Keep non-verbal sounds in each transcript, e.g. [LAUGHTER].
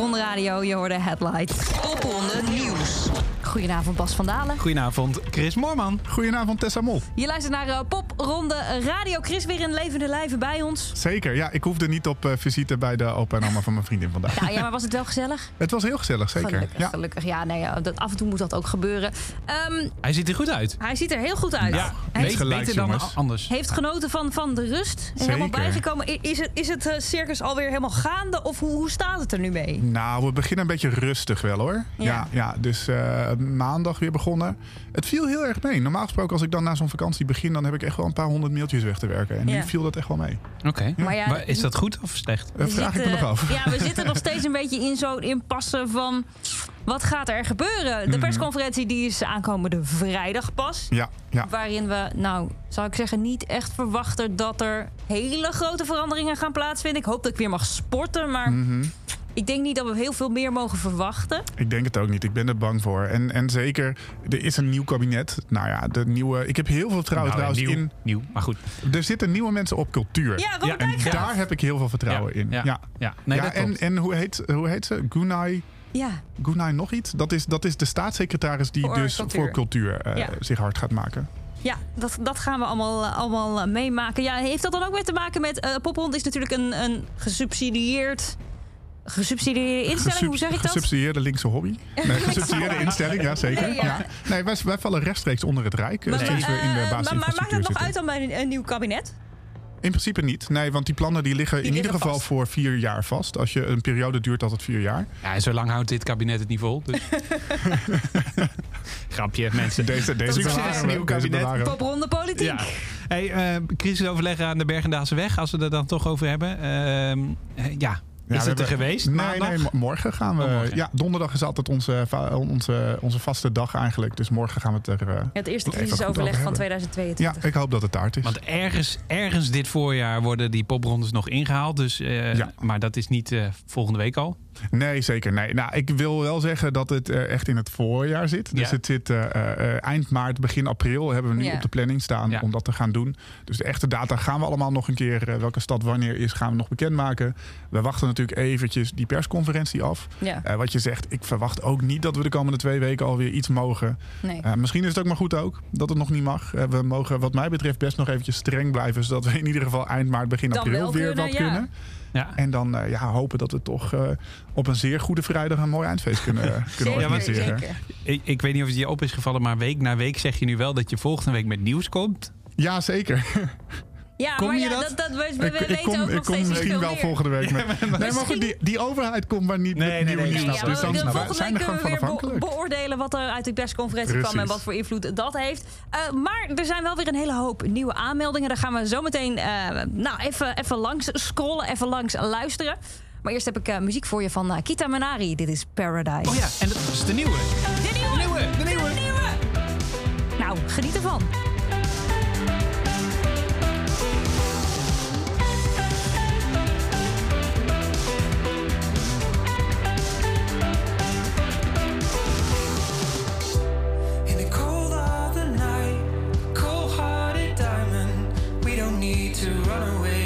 Popronde Radio, je hoorde Headlight. Popronde Nieuws. Goedenavond Bas van Dalen. Goedenavond Chris Moorman. Goedenavond Tessa Mol. Je luistert naar uh, Popronde Radio. Chris weer in levende lijven bij ons. Zeker, ja. Ik hoefde niet op uh, visite bij de opa en oma van mijn vriendin vandaag. Ja, ja, maar was het wel gezellig? [LAUGHS] het was heel gezellig, zeker. Gelukkig, ja. gelukkig. Ja, nee, dat, af en toe moet dat ook gebeuren. Um, hij ziet er goed uit. Hij ziet er heel goed uit. Ja, heeft, gelijk, beter dan anders. Heeft genoten van, van de rust. Zeker. Helemaal bijgekomen. Is het, is het uh, circus alweer helemaal gaande? Of hoe, hoe staat het er nu mee? Nou, we beginnen een beetje rustig wel hoor. Ja, ja, ja dus maandag weer begonnen. Het viel heel erg mee. Normaal gesproken, als ik dan na zo'n vakantie begin, dan heb ik echt wel een paar honderd mailtjes weg te werken. En ja. nu viel dat echt wel mee. Oké. Okay. Ja. Maar, ja, maar, is dat goed of slecht? Dat vraag zitten, ik me nog af. Ja, we zitten nog [LAUGHS] steeds een beetje in zo'n impasse van Wat gaat er gebeuren? De mhm. persconferentie die is aankomende vrijdag pas. Ja, ja. Waarin we, nou, zou ik zeggen, niet echt verwachten dat er hele grote veranderingen gaan plaatsvinden. Ik hoop dat ik weer mag sporten, maar mhm. Ik denk niet dat we heel veel meer mogen verwachten. Ik denk het ook niet. Ik ben er bang voor. En, en zeker, er is een nieuw kabinet. Nou ja, de nieuwe. Ik heb heel veel vertrouwen nou, trouwens nieuw, in. Nieuw, maar goed. Er zitten nieuwe mensen op cultuur. Ja, ja en daar heb ik heel veel vertrouwen in. Ja, ja. ja. Nee, ja en, en hoe heet, hoe heet ze? Gunai. Ja. Gunai nog iets? Dat is, dat is de staatssecretaris die dus voor cultuur uh, zich hard gaat maken. Ja, dat, dat gaan we allemaal, eh, allemaal eh, meemaken. Ja, heeft dat dan ook weer te maken met... Uh, Pophond is natuurlijk een, een gesubsidieerd... Gesubsidieerde instelling, hoe zeg ik dat? Gesubsidieerde linkse hobby. Nee, gesubsidieerde instelling, ja zeker. Nee, ja. nee wij, wij, vallen rechtstreeks onder het Rijk. Maar, sinds we in de basis maar, maar maakt het nog uit dan bij een nieuw kabinet? In principe niet. Nee, want die plannen die liggen in ieder geval voor vier jaar vast. Als je een periode duurt altijd vier jaar. Ja, en zo lang houdt dit kabinet het niet vol. Dus. [LAUGHS] Grapje, mensen. Deze, deze Succes, nieuw kabinet. Popronde politiek. Ja. Hey, uh, crisisoverleggen aan de Bergendaalse weg, als we er dan toch over hebben. Uh, ja, is het er geweest? Nee, nee, morgen gaan we. Oh, ja, donderdag is altijd onze, onze, onze vaste dag eigenlijk. Dus morgen gaan we het er. Uh, het eerste crisisoverleg van 2022. Ja, ik hoop dat het taart is. Want ergens, ergens dit voorjaar worden die poprondes nog ingehaald. Dus, uh, ja. Maar dat is niet uh, volgende week al. Nee, zeker. Nee. Nou, ik wil wel zeggen dat het echt in het voorjaar zit. Dus het zit eind maart, begin april hebben we nu op de planning staan om dat te gaan doen. Dus de echte data gaan we allemaal nog een keer. welke stad wanneer is, gaan we nog bekendmaken. We wachten natuurlijk eventjes die persconferentie af. wat je zegt, ik verwacht ook niet dat we de komende twee weken alweer iets mogen. Nee. misschien is het ook maar goed ook dat het nog niet mag. we mogen wat mij betreft best nog eventjes streng blijven. Zodat we in ieder geval eind maart, begin april weer wat kunnen. Ja. En dan uh, ja, hopen dat we toch uh, op een zeer goede vrijdag een mooi eindfeest kunnen, [LAUGHS] kunnen organiseren. Ja, ik, ik, weet niet of het je op is gevallen, maar week na week zeg je nu wel dat je volgende week met nieuws komt. Ja, zeker. Ja, kom maar je ja, dat? dat, we, we ik, weten ik kom, ook ik kom misschien wel volgende week. [LAUGHS] Met, nee, maar goed, die, die overheid komt maar niet nee, met nee, nieuwe nieuws. dus dan zijn er gewoon van afhankelijk. beoordelen wat er uit die persconferentie kwam en wat voor invloed dat heeft. Uh, maar er zijn wel weer een hele hoop nieuwe aanmeldingen. Daar gaan we zo meteen uh, nou, even, even langs scrollen, even langs luisteren. Maar eerst heb ik uh, muziek voor je van Kita Manari. Dit is Paradise. Oh ja, en dat is de nieuwe. De nieuwe. De nieuwe. De nieuwe. De nieuwe. Nou, geniet ervan. To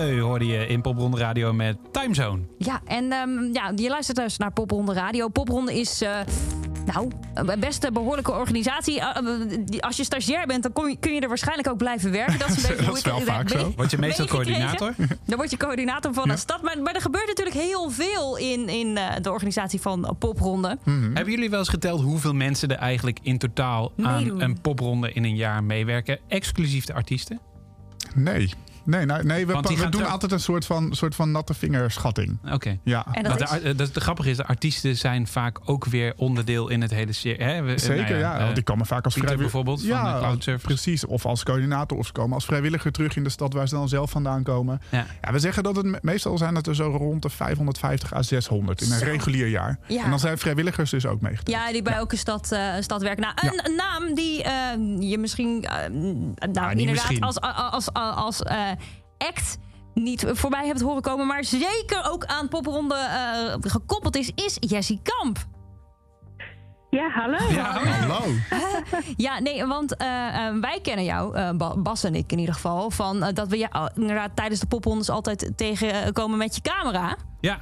hoorde je in Popronde Radio met Timezone. Ja, en um, ja, je luistert dus naar Popronde Radio. Popronde is... Uh, nou, een best behoorlijke organisatie. Uh, als je stagiair bent, dan je, kun je er waarschijnlijk ook blijven werken. Dat is een [LAUGHS] beetje hoe ik het vaak zo. Word je meestal coördinator? [LAUGHS] Dan word je coördinator van een stad. Maar, maar, er gebeurt natuurlijk heel veel in, in de organisatie van Popronde. Mm -hmm. Hebben jullie wel eens geteld hoeveel mensen er eigenlijk in totaal aan een popronde in een jaar meewerken? Exclusief de artiesten? Nee. Nee, nou, nee we, we doen altijd een soort van, soort van natte vingerschatting. Oké. Ja. En dat, is... de, de, grappige is, de artiesten zijn vaak ook weer onderdeel in het hele serie. Zeker, nou ja. Uh, die komen vaak als vrijwilliger. bijvoorbeeld ja, van Cloud Precies, of als coördinator. Of ze komen als vrijwilliger terug in de stad waar ze dan zelf vandaan komen. Ja. ja we zeggen dat het meestal zijn het er zo rond de 550 à 600 in een regulier jaar. Ja. En dan zijn vrijwilligers dus ook meegeteld. Ja, die bij elke stad, uh, stad werken. Nou, een, een naam die uh, je misschien... nou, nou inderdaad, misschien. als, als, als, als act niet voorbij hebt horen komen, maar zeker ook aan popronde uh, gekoppeld is, is Jessie Kamp. Ja, hallo. Ja, hallo. [LAUGHS] ja, nee, want uh, uh, wij kennen jou, uh, Bas en ik in ieder geval, van dat we ja, inderdaad tijdens de poprondes altijd tegenkomen met je camera. Ja.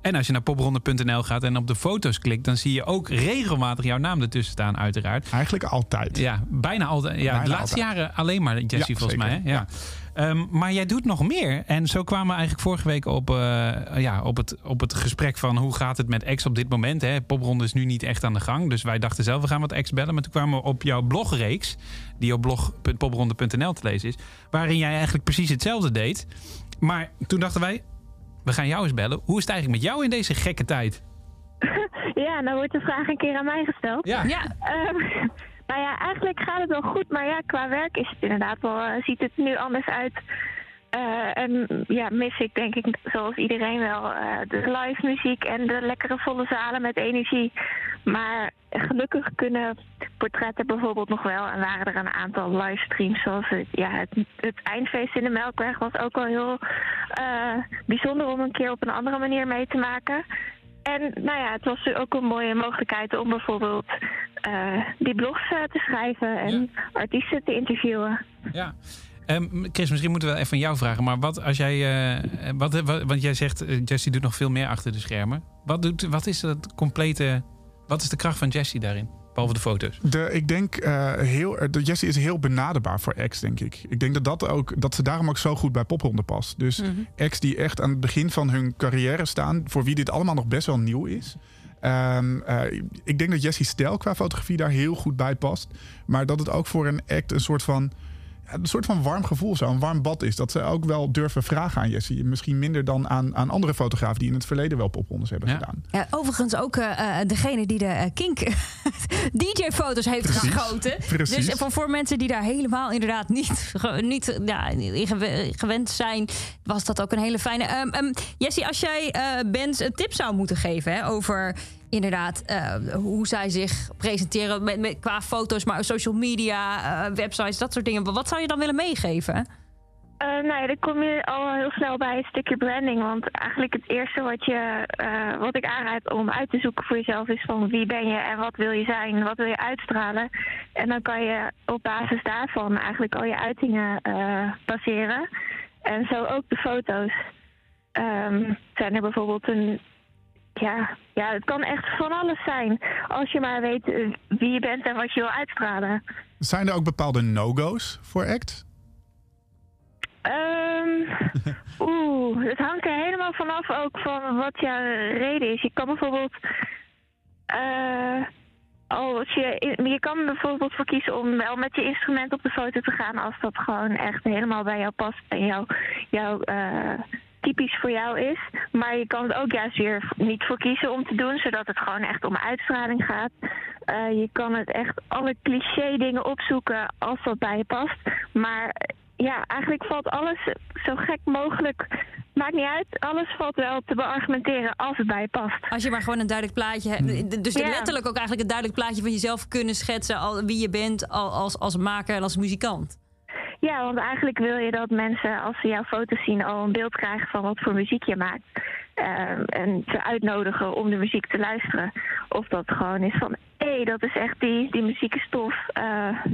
En als je naar popronde.nl gaat en op de foto's klikt, dan zie je ook regelmatig jouw naam ertussen staan, uiteraard. Eigenlijk altijd. Ja, bijna altijd. Ja, de laatste jaren alleen maar Jessie, volgens mij. Hè? ja. Ehm, maar jij doet nog meer. En zo kwamen we eigenlijk vorige week op, ja, op, het, op het gesprek van hoe gaat het met ex op dit moment. Hè? Popronde is nu niet echt aan de gang. Dus wij dachten zelf, we gaan wat ex bellen. Maar toen kwamen we op jouw blogreeks, die op blog.popronde.nl te lezen is. Waarin jij eigenlijk precies hetzelfde deed. Maar toen dachten wij, we gaan jou eens bellen. Hoe is het eigenlijk met jou in deze gekke tijd? [LAUGHS] Ja, nou wordt de vraag een keer aan mij gesteld. Ja. ja. Um, nou ja, eigenlijk gaat het wel goed, maar ja, qua werk is het inderdaad wel, uh, ziet het nu anders uit. Uh, en ja, mis ik denk ik, zoals iedereen wel, uh, de live muziek en de lekkere volle zalen met energie. Maar gelukkig kunnen portretten bijvoorbeeld nog wel. En waren er een aantal livestreams, zoals het, ja, het, het eindfeest in de Melkweg was ook wel heel bijzonder om een keer op een andere manier mee te maken. En nou ja, het was ook een mooie mogelijkheid om bijvoorbeeld uh, die blogs uh, te schrijven en ja. artiesten te interviewen. Ja. Um, Chris, misschien moeten we even van jou vragen. Maar wat als jij. Uh, wat, wat, want jij zegt, Jessie doet nog veel meer achter de schermen. Wat, doet, wat is het complete wat is de kracht van Jesse daarin? Behalve de foto's. De, ik denk uh, heel, de Jessie is heel benaderbaar voor ex, denk ik. Ik denk dat, dat, ook, dat ze daarom ook zo goed bij popronde past. Dus mm ex die echt aan het begin van hun carrière staan, voor wie dit allemaal nog best wel nieuw is. Um, uh, ik denk dat Jessie stijl qua fotografie daar heel goed bij past. Maar dat het ook voor een act een soort van een soort van warm gevoel zo, een warm bad is. Dat ze ook wel durven vragen aan Jessie. Misschien minder dan aan, aan andere fotografen die in het verleden wel poprondes hebben gedaan. Ja, overigens ook uh, degene die de uh, Kink [LAUGHS] DJ-foto's heeft Precies. geschoten. Precies. Dus voor, voor mensen die daar helemaal inderdaad niet, [LAUGHS] niet ja, gewend zijn, was dat ook een hele fijne. Um, um, Jessie, als jij bands een tip zou moeten geven hè, over inderdaad uh, hoe zij zich presenteren met, met, qua foto's, maar social media, uh, websites, dat soort dingen. Wat zou je dan willen meegeven? Uh, nou ja, dan kom je al heel snel bij een stukje branding. Want eigenlijk het eerste wat, je, wat ik aanraad om uit te zoeken voor jezelf is van wie ben je en wat wil je zijn, wat wil je uitstralen. En dan kan je op basis daarvan eigenlijk al je uitingen uh, baseren. En zo ook de foto's. Um, zijn er bijvoorbeeld een ja, ja, het kan echt van alles zijn. Als je maar weet eh, wie je bent en wat je wil uitstralen. Zijn er ook bepaalde no-go's voor ACT? Um, [LAUGHS] Oeh, het hangt er helemaal vanaf ook van wat jouw reden is. Je kan bijvoorbeeld... Uh, als je, je kan bijvoorbeeld voor kiezen om wel met je instrument op de foto te gaan... als dat gewoon echt helemaal bij jou past en jouw... jouw uh, typisch voor jou is. Maar je kan het ook juist weer niet voor kiezen om te doen, zodat het gewoon echt om uitstraling gaat. Uh, je kan het echt alle cliché dingen opzoeken als dat bij je past. Maar ja, eigenlijk valt alles zo gek mogelijk. Maakt niet uit, alles valt wel te beargumenteren als het bij je past. Als je maar gewoon een duidelijk plaatje hebt. Hmm. Dus ja. letterlijk ook eigenlijk een duidelijk plaatje van jezelf kunnen schetsen. Al, wie je bent als, als maker en als muzikant. Ja, want eigenlijk wil je dat mensen, als ze jouw foto's zien, al een beeld krijgen van wat voor muziek je maakt. Uh, en ze uitnodigen om de muziek te luisteren. Of dat gewoon is van, hé, hey, dat is echt die, die muziek is tof. Uh,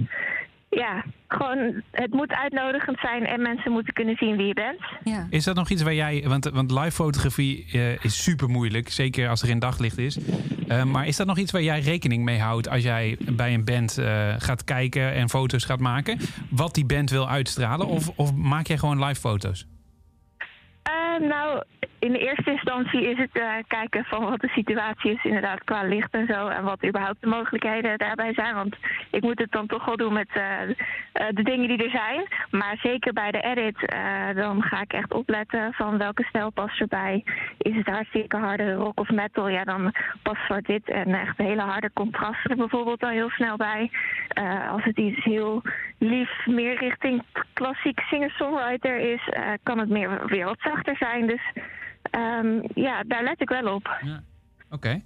ja, gewoon, het moet uitnodigend zijn en mensen moeten kunnen zien wie je bent. Ja. Is dat nog iets waar jij, want, want live fotografie uh, is super moeilijk, zeker als er in daglicht is. Uh, maar is dat nog iets waar jij rekening mee houdt als jij bij een band uh, gaat kijken en foto's gaat maken? Wat die band wil uitstralen? Of, of maak jij gewoon live foto's? nou, in de eerste instantie is het uh, kijken van wat de situatie is, inderdaad, qua licht en zo. En wat überhaupt de mogelijkheden daarbij zijn. Want ik moet het dan toch wel doen met uh, uh, de dingen die er zijn. Maar zeker bij de edit, dan ga ik echt opletten van welke stijl past erbij. Is het hartstikke harde rock of metal? Ja, dan past zwart-wit en echt hele harde contrasten bijvoorbeeld al heel snel bij. als het iets heel lief, meer richting klassiek singer-songwriter is, kan het meer weer wat zachter zijn. Dus um, ja, daar let ik wel op. Ja. Oké. Okay.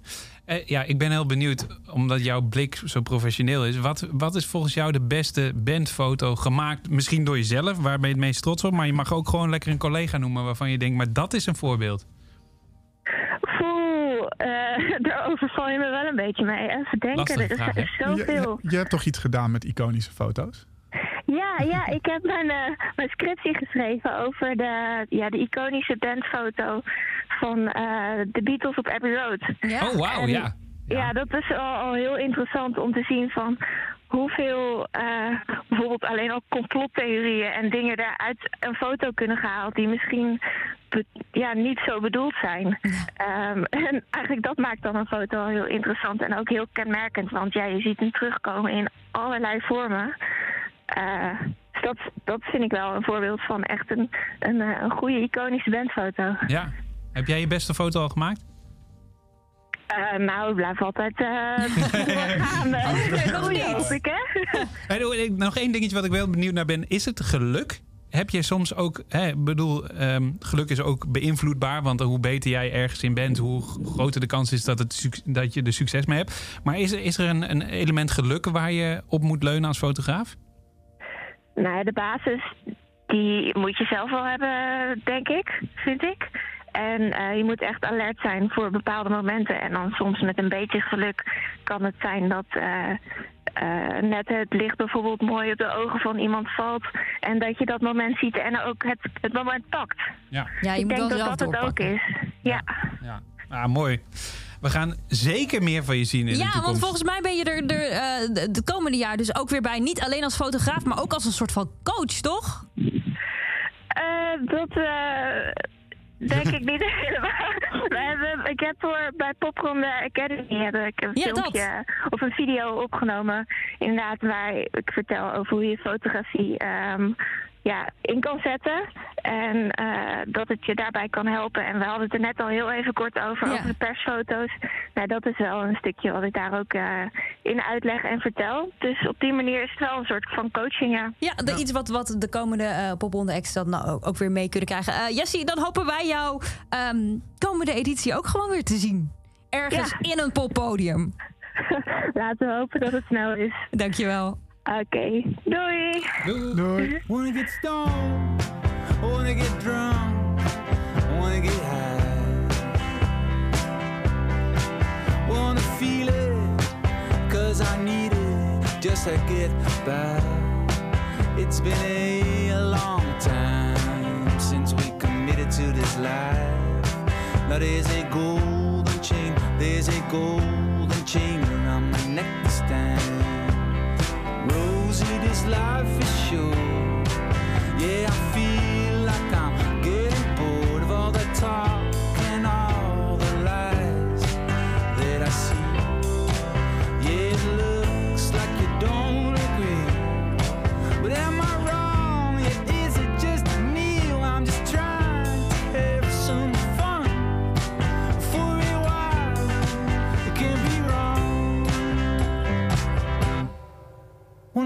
Uh, ja, ik ben heel benieuwd, omdat jouw blik zo professioneel is. Wat, wat is volgens jou de beste bandfoto gemaakt? Misschien door jezelf, waar ben je het meest trots op? Maar je mag ook gewoon lekker een collega noemen waarvan je denkt, maar dat is een voorbeeld. Oeh, uh, [LAUGHS] daar overval je me wel een beetje mee. Even denken, er is zoveel. Je, je hebt toch iets gedaan met iconische foto's? Ja, ja, ik heb mijn, uh, mijn scriptie geschreven over de, ja, de iconische bandfoto van uh, de Beatles op Abbey Road. Ja. Oh, wauw, ja. ja. dat is al, al, heel interessant om te zien van hoeveel uh, bijvoorbeeld alleen al complottheorieën en dingen daaruit een foto kunnen gehaald die misschien ja, niet zo bedoeld zijn. Um, [LAUGHS] en eigenlijk dat maakt dan een foto al heel interessant en ook heel kenmerkend, want ja, je ziet hem terugkomen in allerlei vormen. Uh, dus dat, dat vind ik wel een voorbeeld van echt een, een, eh, een goede iconische bandfoto. Ja. Heb jij je beste foto al gemaakt? Uh, nou, blijf altijd [LAUGHS] uh, gaan. niet. Ik, hè? [LAUGHS] nog één dingetje wat ik wel benieuwd naar ben. Is het geluk? Heb je soms ook, hè, bedoel, um, geluk is ook beïnvloedbaar. Want hoe beter jij ergens in bent, hoe groter de kans is dat, het, dat je er succes mee hebt. Maar is er, is er een, een element geluk waar je op moet leunen als fotograaf? Nou ja, de basis die moet je zelf wel hebben, denk ik, vind ik. En uh, je moet echt alert zijn voor bepaalde momenten. En dan soms met een beetje geluk kan het zijn dat uh, uh, net het licht bijvoorbeeld mooi op de ogen van iemand valt. En dat je dat moment ziet en ook het, het moment pakt. Ja, ja je Ik moet denk wel dat dat het ook is. Ja. ja. ja. Ah, mooi. We gaan zeker meer van je zien in ja, de toekomst. Ja, want volgens mij ben je er, er uh, de komende jaar dus ook weer bij. Niet alleen als fotograaf, maar ook als een soort van coach, toch? Uh, dat denk ik niet [LAUGHS] helemaal. We hebben, ik heb voor bij Popronde Academy heb ik een filmpje of een video opgenomen. Inderdaad, waar ik vertel over hoe je fotografie um, ja, in kan zetten. En uh, dat het je daarbij kan helpen. En we hadden het er net al heel even kort over, over de persfoto's. Nou, dat is wel een stukje wat ik daar ook uh, in uitleg en vertel. Dus op die manier is het wel een soort van coaching, ja. Ja, de, iets wat, wat de komende uh, Popronde X dan nou ook, ook, weer mee kunnen krijgen. Jessie, dan hopen wij jou um, komende editie ook gewoon weer te zien. Ergens ja. in een poppodium. [LAUGHS] Laten we hopen dat het snel is. Dankjewel. Oké, okay. doei. Doei. doei. Wanna get stoned, wanna get drunk, wanna get high. Wanna feel it, cause I need it just to get by. It's been a long time since we committed to this life. Now there's a golden chain, there's a golden chain around my neck this time. Rosie, this life is short. Yeah, I feel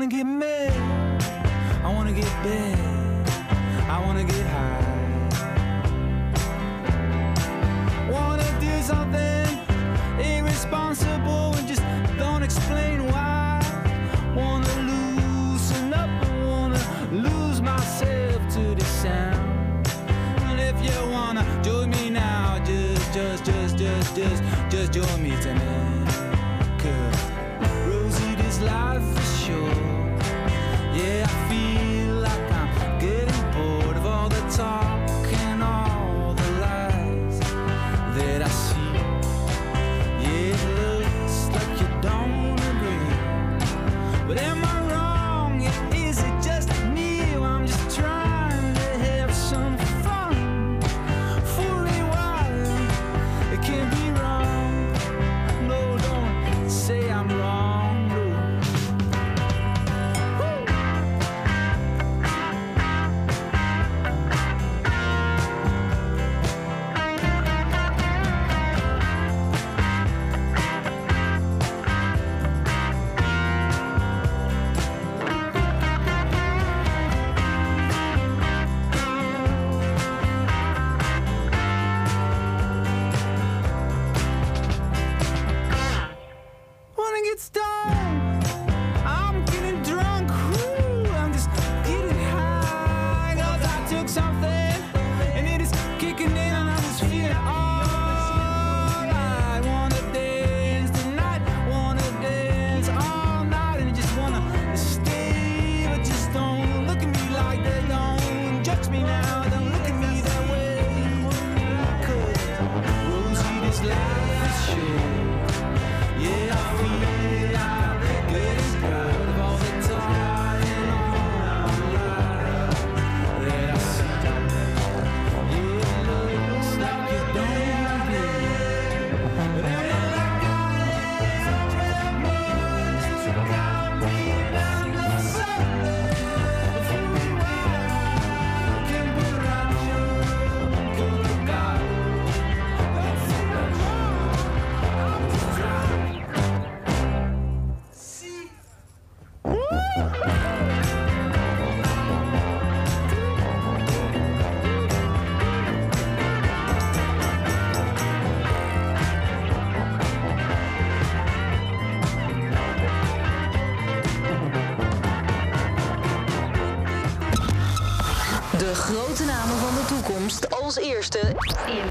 I wanna get mad, I wanna get bad, I wanna get high. Wanna do something irresponsible and just don't explain why. Toekomst. Als eerste. in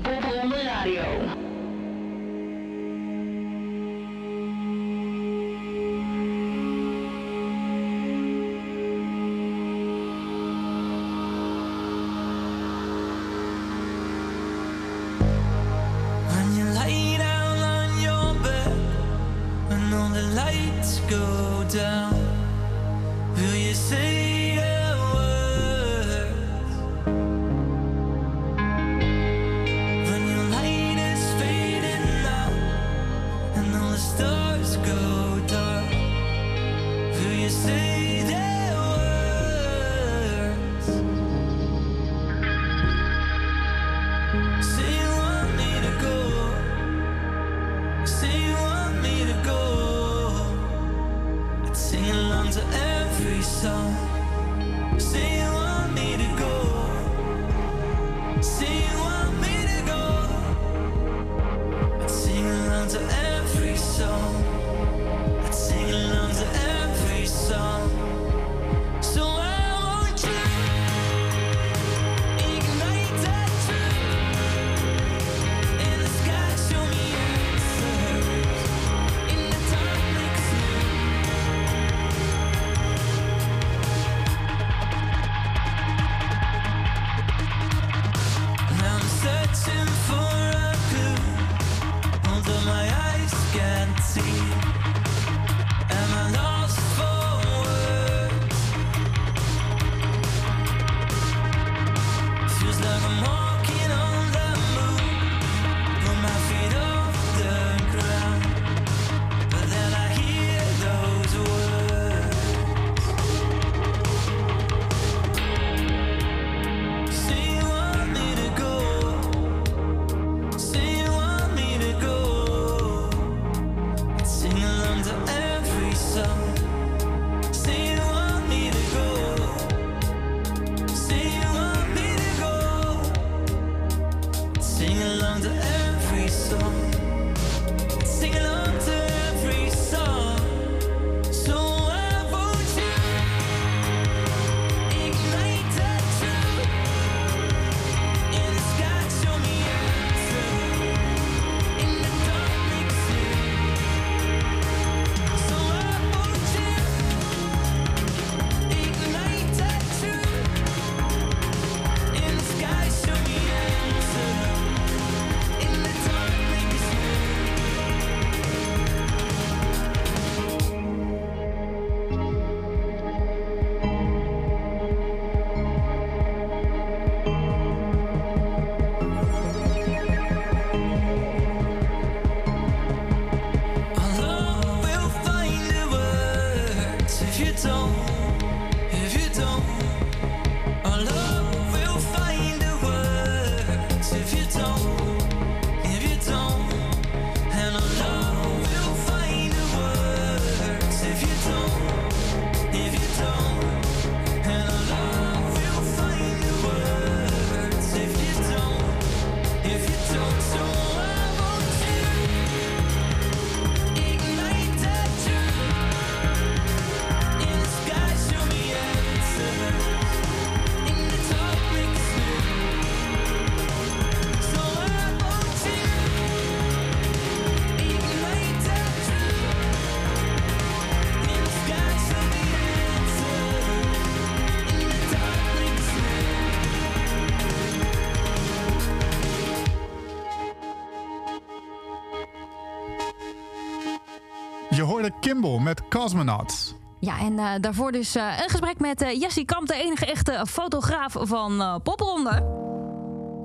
Kimball met Cosmonauts. Ja, en uh, daarvoor dus uh, een gesprek met uh, Jessie Kamp, de enige echte fotograaf van Popronde.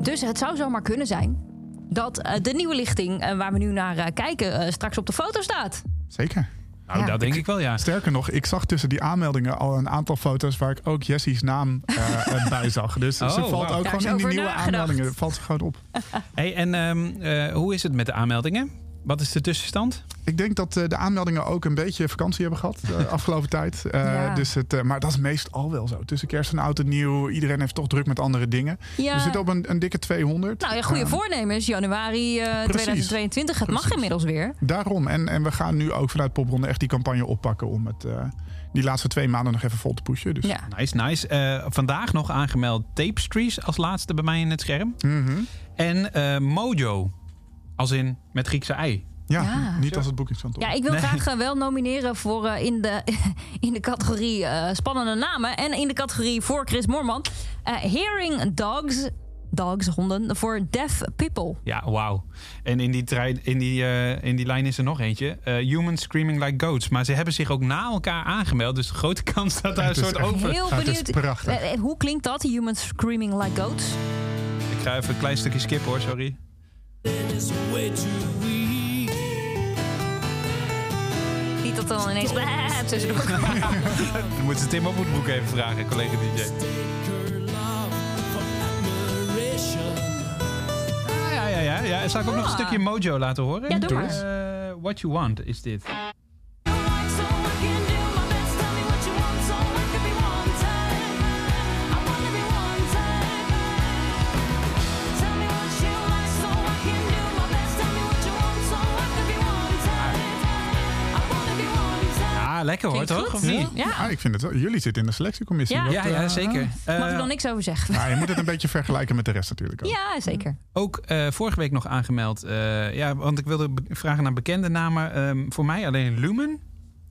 Dus het zou zomaar kunnen zijn dat de nieuwe lichting waar we nu naar kijken straks op de foto staat. Zeker. Nou, ja. dat denk ik wel, ja. Sterker nog, ik zag tussen die aanmeldingen al een aantal foto's waar ik ook Jessie's naam [LAUGHS] uh, bij zag. Dus oh, ze valt ook gewoon in die nieuwe aanmeldingen. Valt ze gewoon op. [LAUGHS] hey, en um, uh, hoe is het met de aanmeldingen? Wat is de tussenstand? Ik denk dat de aanmeldingen ook een beetje vakantie hebben gehad de [LAUGHS] afgelopen tijd. dus het, maar dat is meestal wel zo. Tussen kerst en oud en nieuw. Iedereen heeft toch druk met andere dingen. Ja. We zitten op een, een dikke 200. Nou ja, goede uh, voornemens. Januari 2022. Het mag inmiddels weer. Daarom. En, en we gaan nu ook vanuit Popronde echt die campagne oppakken om het die laatste twee maanden nog even vol te pushen. Dus. Ja. Nice, nice. Uh, vandaag nog aangemeld Tapestries als laatste bij mij in het scherm. Mm -hmm. En uh, Mojo, als in met Griekse ei. Ja, ja, niet als het boekingskantoor. Ja, ik wil nee. graag uh, wel nomineren voor uh, in, de, [LAUGHS] in de categorie uh, spannende namen. En in de categorie voor Chris Moorman. Hearing Dogs dogs, honden, voor deaf people. Ja, wauw. En in die, trein, in, die, uh, in die lijn is er nog eentje. Uh, humans Screaming Like Goats. Maar ze hebben zich ook na elkaar aangemeld. Dus de grote kans dat daar een soort over... Heel benieuwd. prachtig. Uh, hoe klinkt dat, Humans Screaming Like Goats? Ik ga even een klein stukje skippen hoor, sorry. Niet dat dan ineens... [LAUGHS] tussendoor. Dan moeten ze Tim Opvoedbroek even vragen, collega DJ. ja, ja, ja. Zal ik ook nog een ah. stukje Mojo laten horen? Ja, doe maar. Uh, what You Want is dit. Lekker hoor, toch? Of niet? Ja. Ah, ik vind het wel. Jullie zitten in de selectiecommissie. Ja, ja, ja eh, zeker. Mag ik er nog niks over zeggen? Ja, je moet het een beetje vergelijken met de rest natuurlijk ook. Ja, zeker. Ook uh, vorige week nog aangemeld. Uh, ja, want ik wilde vragen naar bekende namen. Um, voor mij alleen Lumen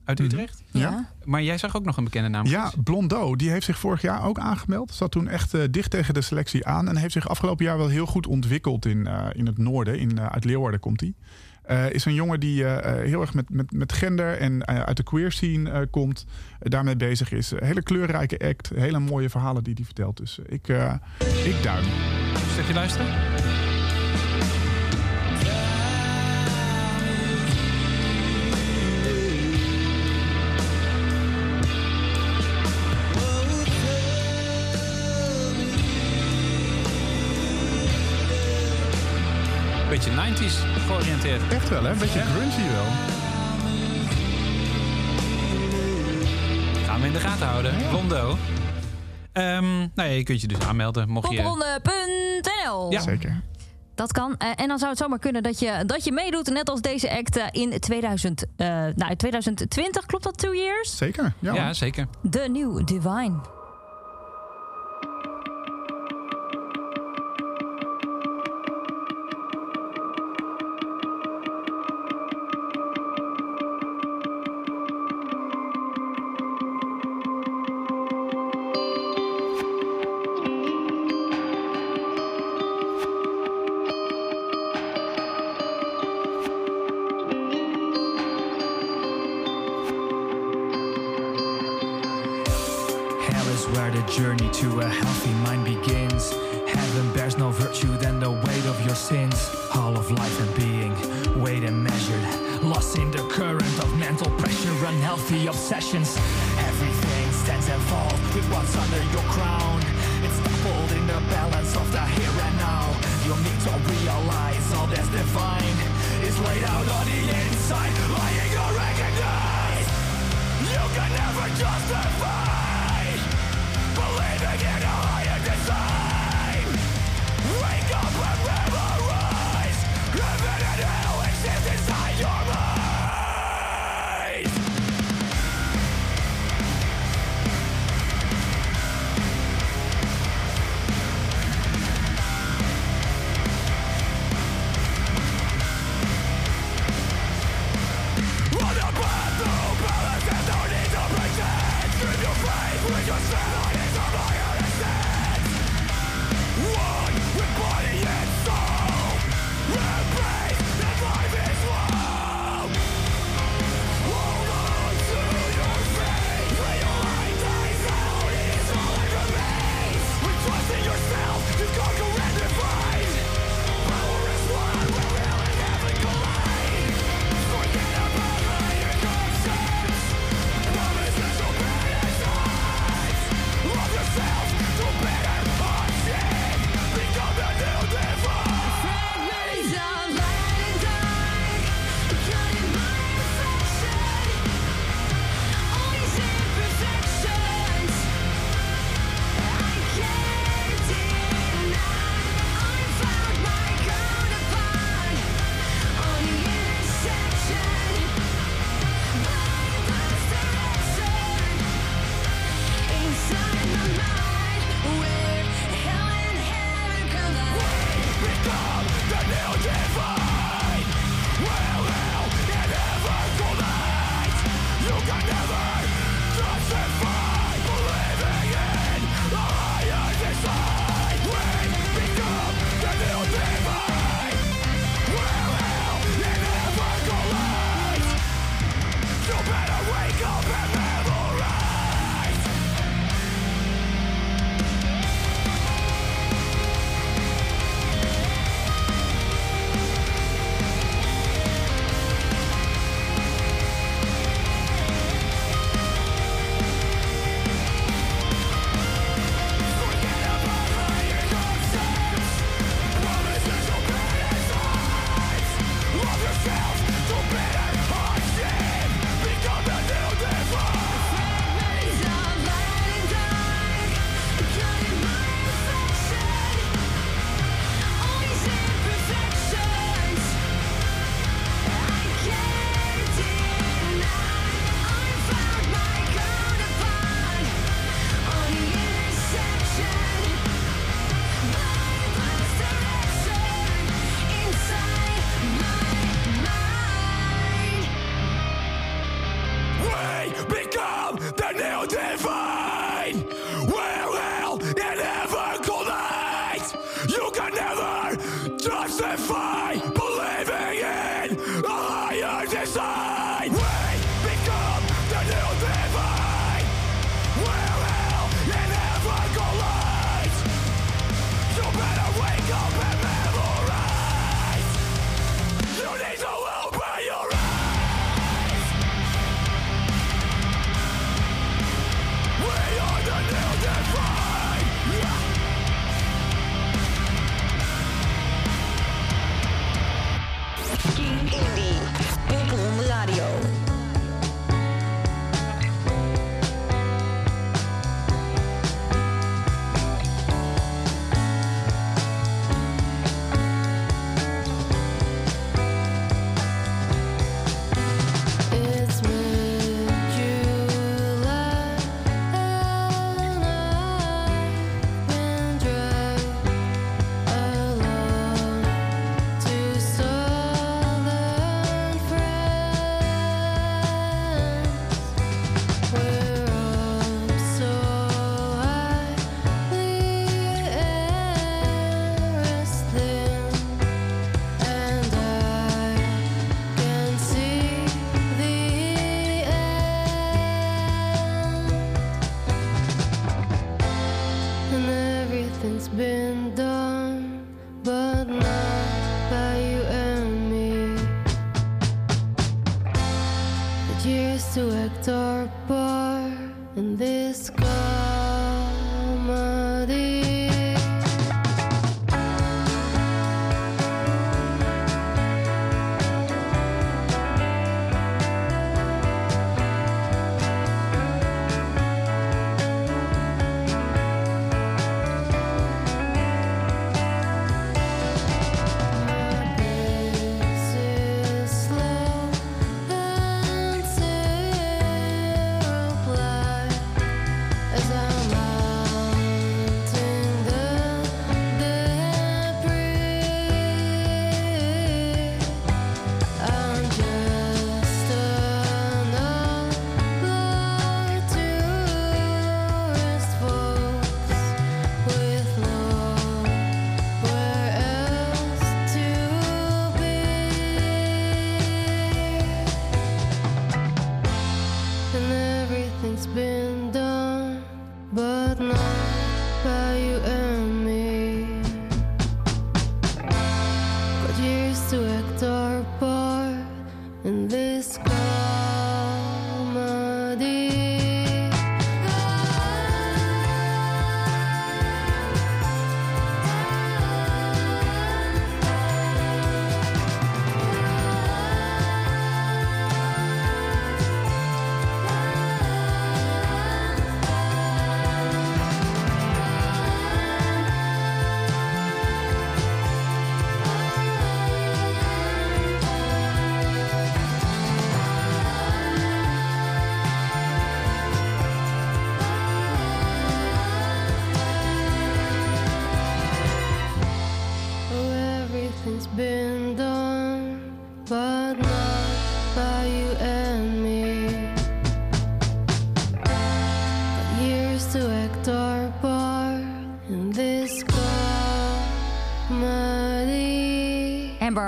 uit mhm. Utrecht. Ja. Maar jij zag ook nog een bekende naam. Ja, Blondeau. Die heeft zich vorig jaar ook aangemeld. Zat toen echt uh, dicht tegen de selectie aan. En heeft zich afgelopen jaar wel heel goed ontwikkeld in, uh, in het noorden. In, uh, uit Leeuwarden komt hij. Uh, is een jongen die uh, heel erg met, met, met gender en uit de queer scene komt. daarmee bezig is. hele kleurrijke act. Hele mooie verhalen die hij vertelt. Dus ik, ik duim. Stukje luisteren? Beetje 90s georiënteerd. Echt wel, hè? Een beetje ja. grungy wel. Gaan we in de gaten houden. Ja. Blondo. Um, nou ja, je kunt je dus aanmelden. Mocht je... Popronde.nl Ja, zeker. Dat kan. Uh, en dan zou het zomaar kunnen dat je, dat je meedoet, net als deze act, uh, in 2000, uh, nou, 2020. Klopt dat, two years? Zeker, ja. Ja, zeker. The New Divine.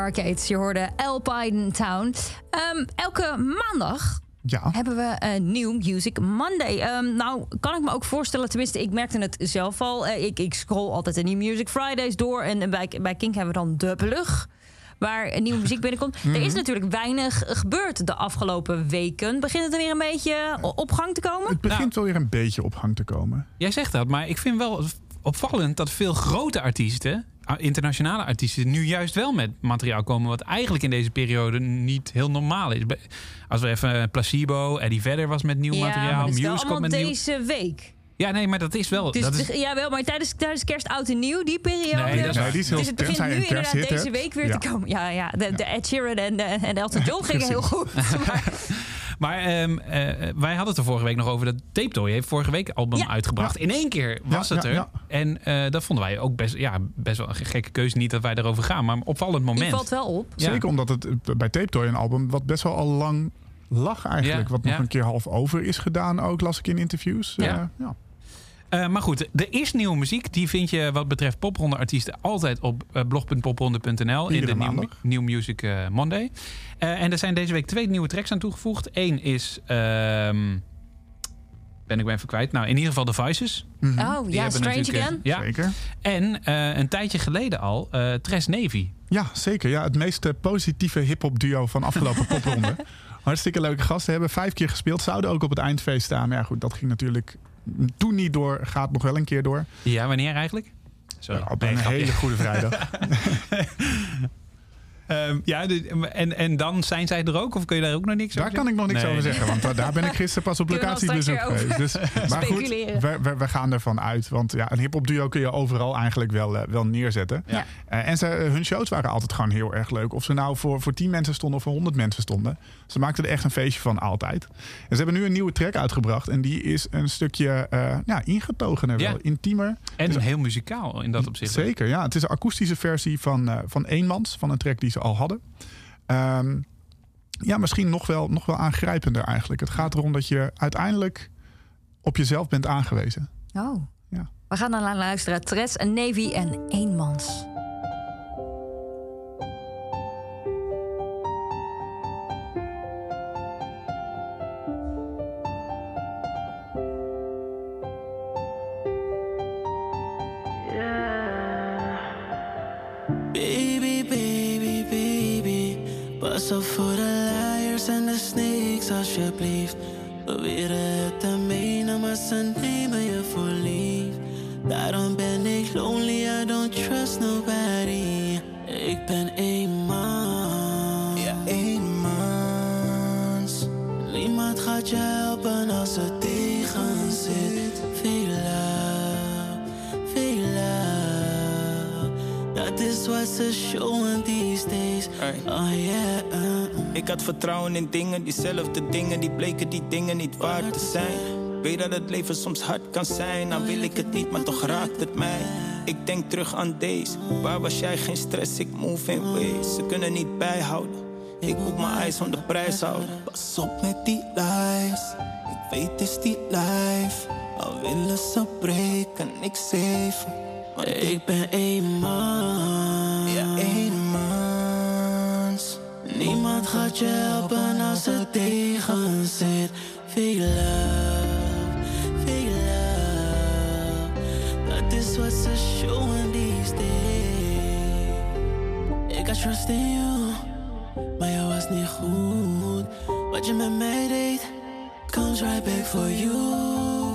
Arcades. Je hoorde Alpine Town. Um, elke maandag ja. hebben we een nieuw Music Monday. Um, nou, kan ik me ook voorstellen, tenminste, ik merkte het zelf al. Uh, ik, ik scroll altijd de New Music Fridays door. En bij, bij Kink hebben we dan de plug waar nieuwe muziek binnenkomt. Er is mhm. natuurlijk weinig gebeurd de afgelopen weken. Begint het er weer een beetje op gang te komen? Het begint wel weer een beetje op gang te komen. Jij zegt dat, maar ik vind wel opvallend dat veel grote artiesten internationale artiesten nu juist wel met materiaal komen... wat eigenlijk in deze periode niet heel normaal is. Als we even eh, Placebo, Eddie Vedder was met nieuw ja, materiaal. Muse komt met deze week. Ja, nee, maar dat is wel. Dus, dat is... Ja, wel, maar tijdens, tijdens kerst, oud en nieuw, die periode. Nee, dat is, nee, die is heel, dus het begint nu inderdaad deze week weer te komen. Ja, ja de, de Ed Sheeran en, de, en Elton John gingen heel goed. [LAUGHS] Maar, maar um, uh, wij hadden het er vorige week nog over dat Tape Toy heeft vorige week album uitgebracht. In één keer was het er. En uh, dat vonden wij ook best, ja, best wel een gekke keuze. Niet dat wij erover gaan, maar een opvallend moment. Die valt wel op. Zeker omdat het bij Tape Toy een album wat best wel al lang lag eigenlijk. Wat nog een keer half over is gedaan ook, las ik in interviews. Ja. Uh, uh, maar goed, er is nieuwe muziek. Die vind je wat betreft popronde-artiesten altijd op uh, blog.popronde.nl in de New, New Music uh, Monday. en er zijn deze week twee nieuwe tracks aan toegevoegd. Eén is. Um, ben ik ben even kwijt. Nou, in ieder geval The Voices. Mm -hmm. Oh ja, Strange Again. Ja. Zeker. En een tijdje geleden al Tres Navy. Ja, zeker. Ja, het meest positieve hip-hop duo van afgelopen [LAUGHS] popronde. Hartstikke leuke gasten. Hebben vijf keer gespeeld. Zouden ook op het eindfeest staan. Maar ja, goed, dat ging natuurlijk toen niet door, gaat nog wel een keer door. Ja, wanneer eigenlijk? Sorry. op een hele goede vrijdag. [LAUGHS] [LAUGHS] Um, ja, en, en dan zijn zij er ook? Of kun je daar ook nog niks daar over Daar kan ik nog niks over zeggen. Want daar ben ik gisteren pas op locatiebezoek geweest. Dus, maar goed, we, we, we, gaan ervan uit. Want ja, een hip-hop duo kun je overal eigenlijk wel, uh, wel neerzetten. Ja. Uh, en ze, hun shows waren altijd gewoon heel erg leuk. Of ze nou voor, voor 10 mensen stonden of voor 100 mensen stonden. Ze maakten er echt een feestje van altijd. En ze hebben nu een nieuwe track uitgebracht. En die is een stukje uh, ja, ingetogener, wel, intiemer. En dus, heel muzikaal in dat opzicht. Zeker, ja. Het is een akoestische versie van, van Eenmans. Van een track die ze al hadden. Um, ja, misschien nog wel, nog wel aangrijpender eigenlijk. Het gaat erom dat je uiteindelijk op jezelf bent aangewezen. Oh. Ja. We gaan dan luisteren. Tres, een Navy en Eenmans. Op voor de liars en de snakes alsjeblieft. Proberen het te menen, maar ze nemen je voor lief. Daarom ben ik lonely, I don't trust nobody. Ik ben een man, ja een mans. Niemand gaat je helpen als het tegen zit. Veel love, veel love. Dat is wat ze showen these days. Oh yeah. Ik had vertrouwen in dingen, diezelfde dingen, die bleken die dingen niet waar te zijn. Weet dat het leven soms hard kan zijn, dan wil ik het niet, maar toch raakt het mij. Ik denk terug aan deze, waar was jij geen stress, ik move in ways. Ze kunnen niet bijhouden, ik moet mijn ijs van de prijs houden. Pas op met die lies, ik weet is die life. Al willen ze breken, ik zeven, want ik ben een Niemand gaat je helpen als het tegen zit. Veel love, veel love. Dat is wat ze showen these days. Ik had trust in you, maar je was niet goed. Wat je met mij deed, comes right back for you.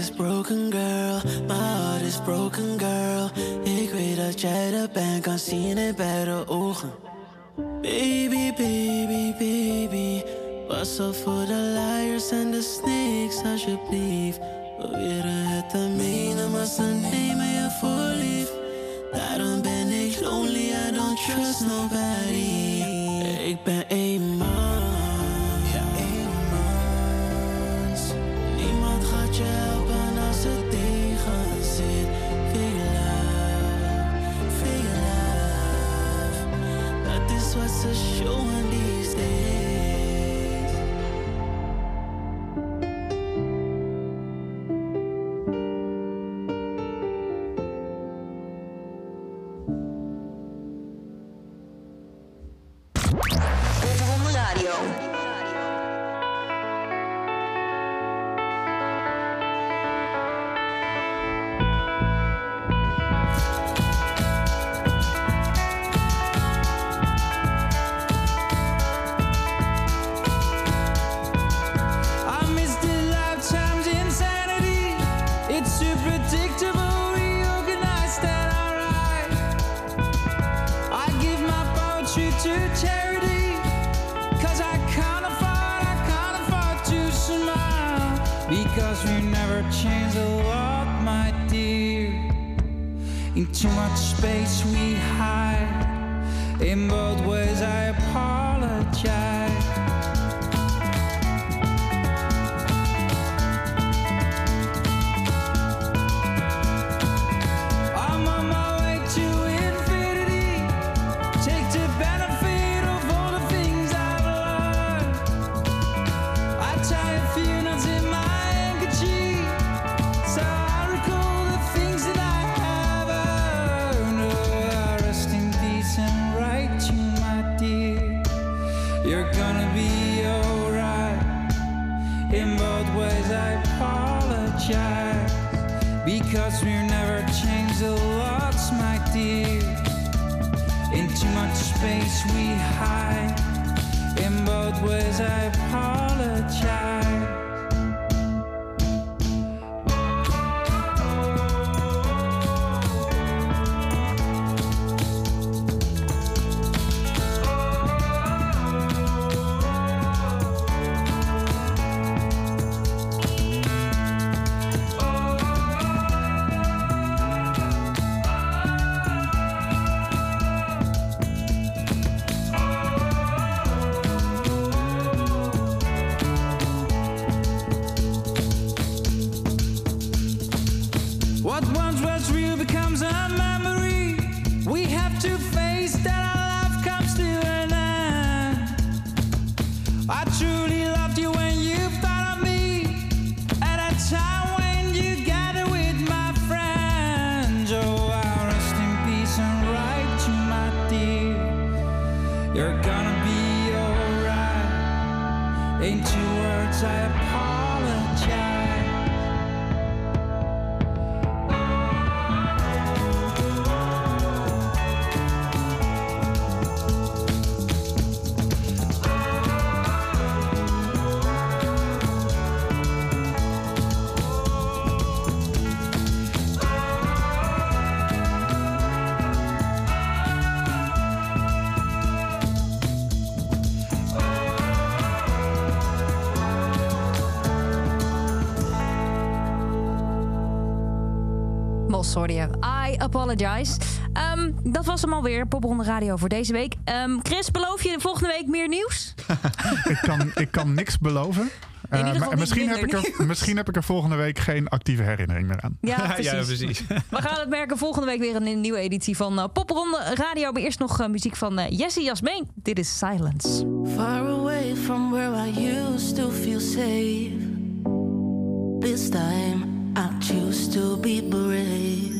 Is broken, girl. My heart is broken, girl. Ik weet dat jij er de pijn kan zien in beide ogen. Baby, baby, baby. Pas op voor de liars en de snakes, alsjeblieft. Proberen het te menen, maar ze nemen je voor lief. Daarom ben ik lonely, I don't trust nobody. Ik ben changed a lot, my dear. In too much space we hide. In both ways, I apologize. Apologize. Um, dat was hem alweer. Popronde Radio voor deze week. Um, Chris, beloof je volgende week meer nieuws? [LAUGHS] ik, kan, ik kan niks beloven. Uh, maar misschien, heb ik er, misschien heb ik er volgende week geen actieve herinnering meer aan. [LAUGHS] [LAUGHS] Ja, precies. ja, precies. We gaan het merken volgende week weer een nieuwe editie van uh, Popronde Radio. Maar eerst nog uh, muziek van Jesse Jasmeen. Dit is Silence. Far away from where I used to feel safe. This time I choose to be brave.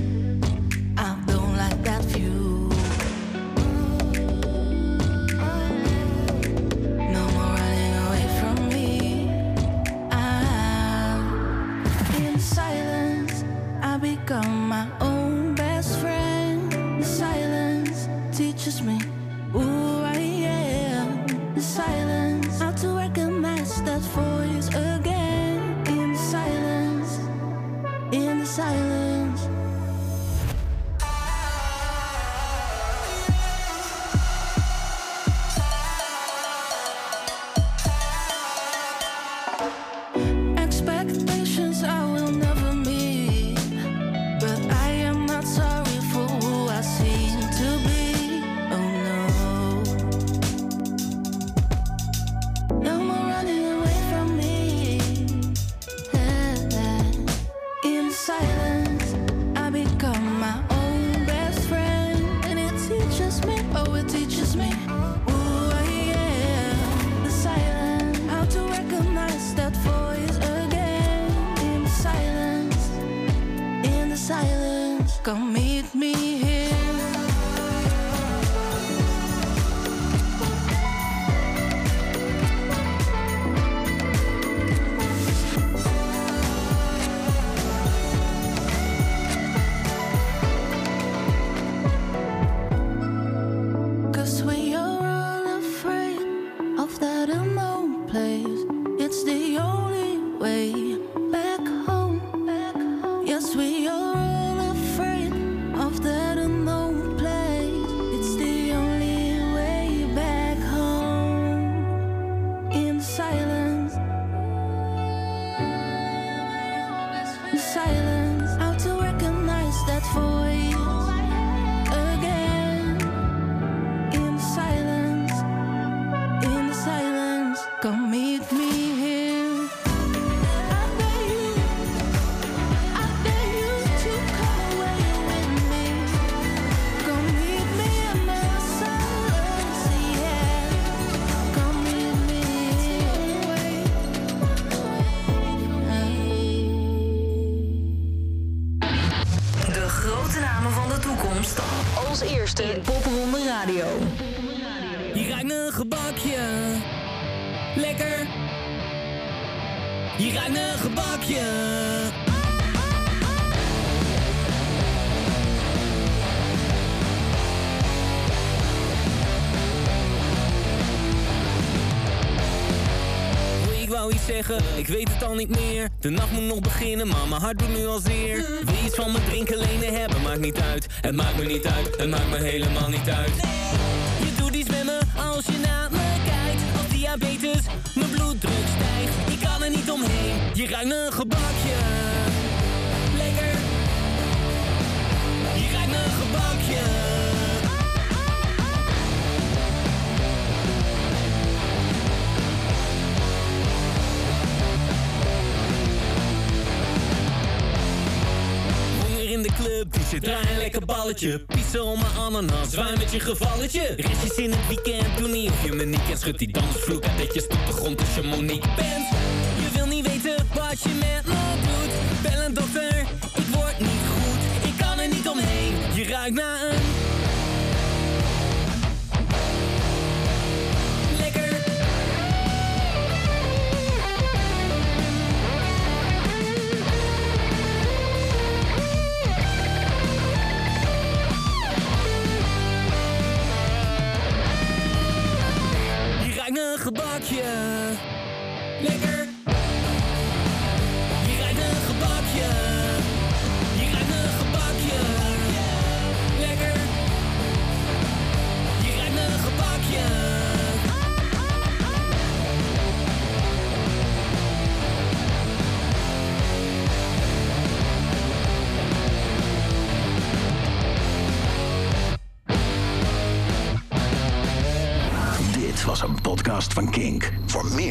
ik weet het al niet meer. De nacht moet nog beginnen, maar mijn hart doet nu al zeer. Wil iets van me drinken, lenen hebben, maakt niet uit. Het maakt me niet uit, het maakt me helemaal niet uit. Je doet iets met me als je naar me kijkt. Als diabetes, mijn bloeddruk stijgt. Ik kan er niet omheen, je ruikt een gebakje. Lekker. Je ruikt een gebakje in de club, die zit draai een lekker balletje. Pissen om mijn ananas, zwaai met je gevalletje. Restjes in het weekend, doe niet of je me niet kent. Schud die dansvloer, netjes op de grond als je Monique bent. Je wil niet weten wat je met me doet. Bel een dokter, ik word niet goed. Ik kan er niet omheen, je ruikt naar een gebakje. Lekker.